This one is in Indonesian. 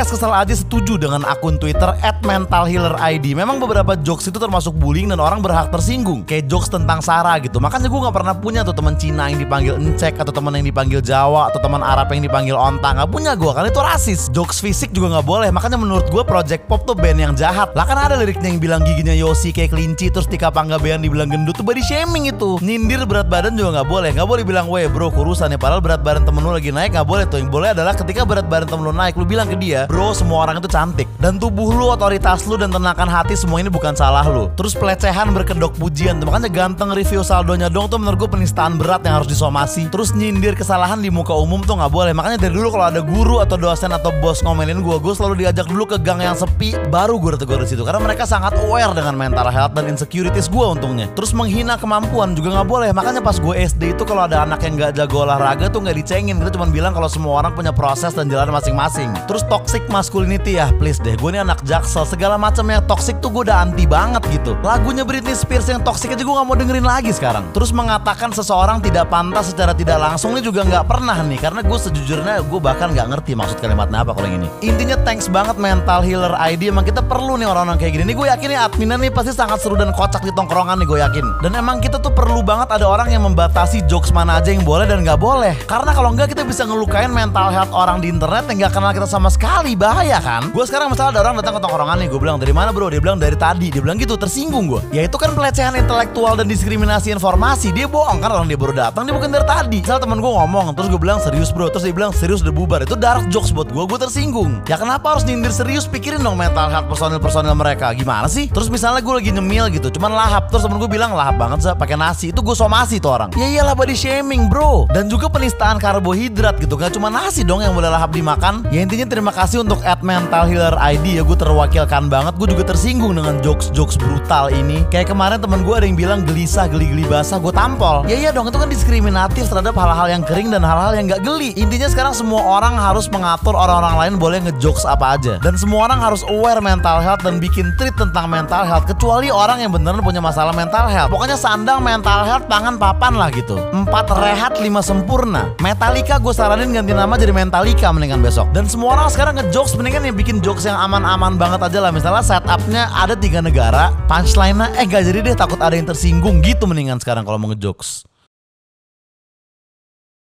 podcast kesel aja setuju dengan akun Twitter @mentalhealerid. Memang beberapa jokes itu termasuk bullying dan orang berhak tersinggung. Kayak jokes tentang Sarah gitu. Makanya gue nggak pernah punya tuh teman Cina yang dipanggil encek atau teman yang dipanggil Jawa atau teman Arab yang dipanggil onta. Nggak punya gue kan itu rasis. Jokes fisik juga nggak boleh. Makanya menurut gue Project Pop tuh band yang jahat. Lah kan ada liriknya yang bilang giginya Yosi kayak kelinci terus Tika Panggabean dibilang gendut tuh body shaming itu. Nyindir berat badan juga nggak boleh. Nggak boleh bilang weh bro kurusan ya padahal berat badan temen lu lagi naik nggak boleh tuh. Yang boleh adalah ketika berat badan temen lu naik lu bilang ke dia bro semua orang itu cantik dan tubuh lu otoritas lu dan tenangkan hati semua ini bukan salah lu. Terus pelecehan berkedok pujian tuh makanya ganteng review saldonya dong tuh menurut gue penistaan berat yang harus disomasi. Terus nyindir kesalahan di muka umum tuh nggak boleh. Makanya dari dulu kalau ada guru atau dosen atau bos ngomelin gue, gue selalu diajak dulu ke gang yang sepi, baru gue tegur di situ. Karena mereka sangat aware dengan mental health dan insecurities gue untungnya. Terus menghina kemampuan juga nggak boleh. Makanya pas gue SD itu kalau ada anak yang nggak jago olahraga tuh nggak dicengin. Kita cuma bilang kalau semua orang punya proses dan jalan masing-masing. Terus toxic masculinity ya, please deh. Gue ini anak jaksel, segala macam yang toxic tuh gue udah anti banget gitu. Lagunya Britney Spears yang toxic aja gue nggak mau dengerin lagi sekarang. Terus mengatakan seseorang tidak pantas secara tidak langsung ini juga nggak pernah nih. Karena gue sejujurnya gue bahkan nggak ngerti maksud kalimatnya apa kalau yang ini. Intinya thanks banget mental healer ID. Emang kita perlu nih orang-orang kayak gini. Nih gue yakin nih adminnya nih pasti sangat seru dan kocak di tongkrongan nih gue yakin. Dan emang kita tuh perlu banget ada orang yang membatasi jokes mana aja yang boleh dan nggak boleh. Karena kalau nggak kita bisa ngelukain mental health orang di internet yang nggak kenal kita sama sekali. Bahaya kan? Gue sekarang misalnya ada orang datang ke tongkrongan nih. Gue bilang dari mana bro? Dia bilang dari tadi. Dia bilang gitu tersinggung gue. Ya itu kan pelecehan intelektual dan diskriminasi informasi. Dia bohong kan orang dia baru datang. Dia bukan dari tadi. Misal temen gue ngomong terus gue bilang serius bro. Terus dia bilang serius udah bubar. Itu dark jokes buat gue. Gue tersinggung. Ya kenapa harus nyindir serius? Pikirin dong mental health personil-personil mereka. Gimana sih? Terus misalnya gue lagi nyemil gitu. Cuman lahap. Terus temen gue bilang lahap banget sih pakai nasi. Itu gue somasi tuh orang. Ya iyalah body shaming bro. Dan juga penistaan karbohidrat gitu. Gak cuma nasi dong yang boleh lahap dimakan. Ya intinya terima kasih untuk at mental healer ID ya gue terwakilkan banget. Gue juga tersinggung dengan jokes-jokes brutal ini. Kayak kemarin temen gue ada yang bilang gelisah, geli-geli basah. Gue tampol. Ya iya dong itu kan diskriminatif terhadap hal-hal yang kering dan hal-hal yang gak geli. Intinya sekarang semua orang harus mengatur orang-orang lain boleh ngejokes apa aja. Dan semua orang harus aware mental health dan bikin tweet tentang mental health. Kecuali orang yang beneran punya masalah mental health. Pokoknya sandang mental health pangan papan lah gitu. Empat rehat lima sempurna. Metallica gue saranin ganti nama jadi Metallica mendingan besok. Dan semua orang sekarang ngejokes mendingan yang bikin jokes yang aman-aman banget aja lah. Misalnya setupnya ada tiga negara, punchline-nya eh gak jadi deh takut ada yang tersinggung gitu mendingan sekarang kalau mau ngejokes.